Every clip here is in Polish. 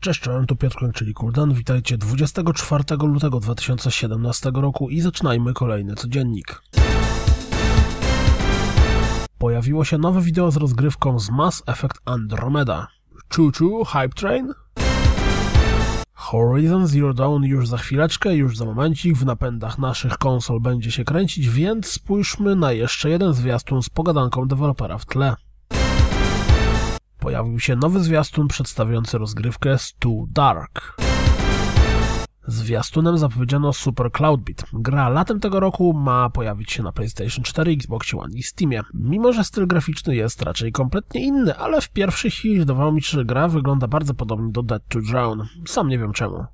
Cześć, czołem, tu Piotr Kłęk, czyli Kuldan. Witajcie 24 lutego 2017 roku i zaczynajmy kolejny codziennik. Pojawiło się nowe wideo z rozgrywką z Mass Effect Andromeda. Choo, Hype Train? Horizon Zero Dawn już za chwileczkę, już za momencik w napędach naszych konsol będzie się kręcić, więc spójrzmy na jeszcze jeden zwiastun z pogadanką dewelopera w tle. Pojawił się nowy zwiastun przedstawiający rozgrywkę Stu Dark. Zwiastunem zapowiedziano Super Cloud Beat. Gra latem tego roku ma pojawić się na PlayStation 4, Xbox One i Steamie. Mimo, że styl graficzny jest raczej kompletnie inny, ale w pierwszej chwili zdawało mi się, że gra wygląda bardzo podobnie do Dead to Drown. Sam nie wiem czemu.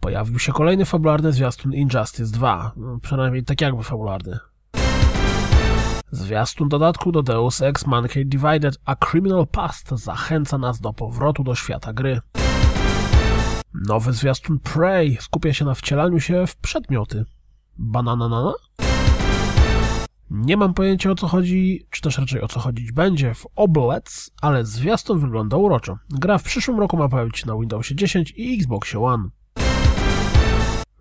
Pojawił się kolejny fabularny zwiastun Injustice 2. Przynajmniej tak jakby fabularny. Zwiastun dodatku do Deus Ex Mankind Divided A Criminal Past zachęca nas do powrotu do świata gry. Nowy zwiastun Prey skupia się na wcielaniu się w przedmioty. Bananana? Nie mam pojęcia o co chodzi, czy też raczej o co chodzić będzie w Oblets, ale zwiastun wygląda uroczo. Gra w przyszłym roku ma pojawić się na Windowsie 10 i Xboxie One.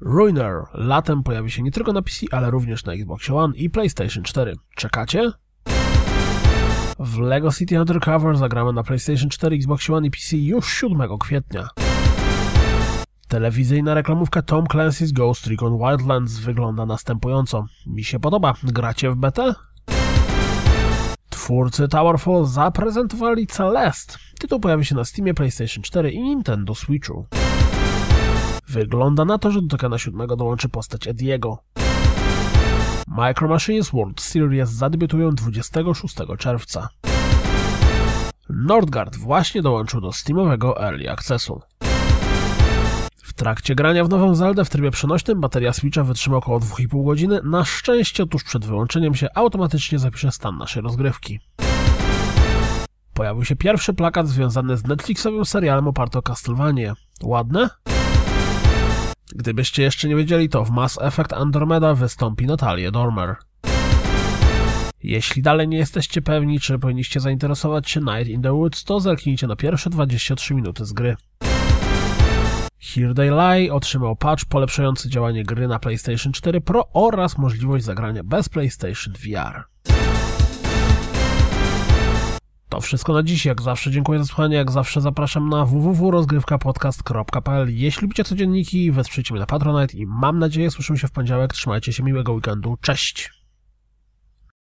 Ruiner latem pojawi się nie tylko na PC, ale również na Xbox One i PlayStation 4. Czekacie? W LEGO City Undercover zagramy na PlayStation 4, Xbox One i PC już 7 kwietnia. Telewizyjna reklamówka Tom Clancy's Ghost Recon Wildlands wygląda następująco. Mi się podoba. Gracie w betę? Twórcy Towerfall zaprezentowali Celeste. Tytuł pojawi się na Steamie, PlayStation 4 i Nintendo Switchu. Wygląda na to, że do Tekena 7 dołączy postać Ediego. Micro Machines World Series zadebiutują 26 czerwca. Nordgard właśnie dołączył do Steamowego Early Accessu. W trakcie grania w nową Zeldę w trybie przenośnym bateria Switcha wytrzyma około 2,5 godziny. Na szczęście tuż przed wyłączeniem się automatycznie zapisze stan naszej rozgrywki. Pojawił się pierwszy plakat związany z Netflixowym serialem oparty o Castlevanię. Ładne? Gdybyście jeszcze nie wiedzieli, to w Mass Effect Andromeda wystąpi Natalia Dormer. Jeśli dalej nie jesteście pewni, czy powinniście zainteresować się Night in the Woods, to zerknijcie na pierwsze 23 minuty z gry. Here They Lie otrzymał patch polepszający działanie gry na PlayStation 4 Pro oraz możliwość zagrania bez PlayStation VR. To wszystko na dziś. Jak zawsze dziękuję za słuchanie. Jak zawsze zapraszam na www.rozgrywkapodcast.pl. Jeśli lubicie codzienniki, wesprzyjcie mnie na Patronite i mam nadzieję słyszymy się w poniedziałek. Trzymajcie się, miłego weekendu. Cześć!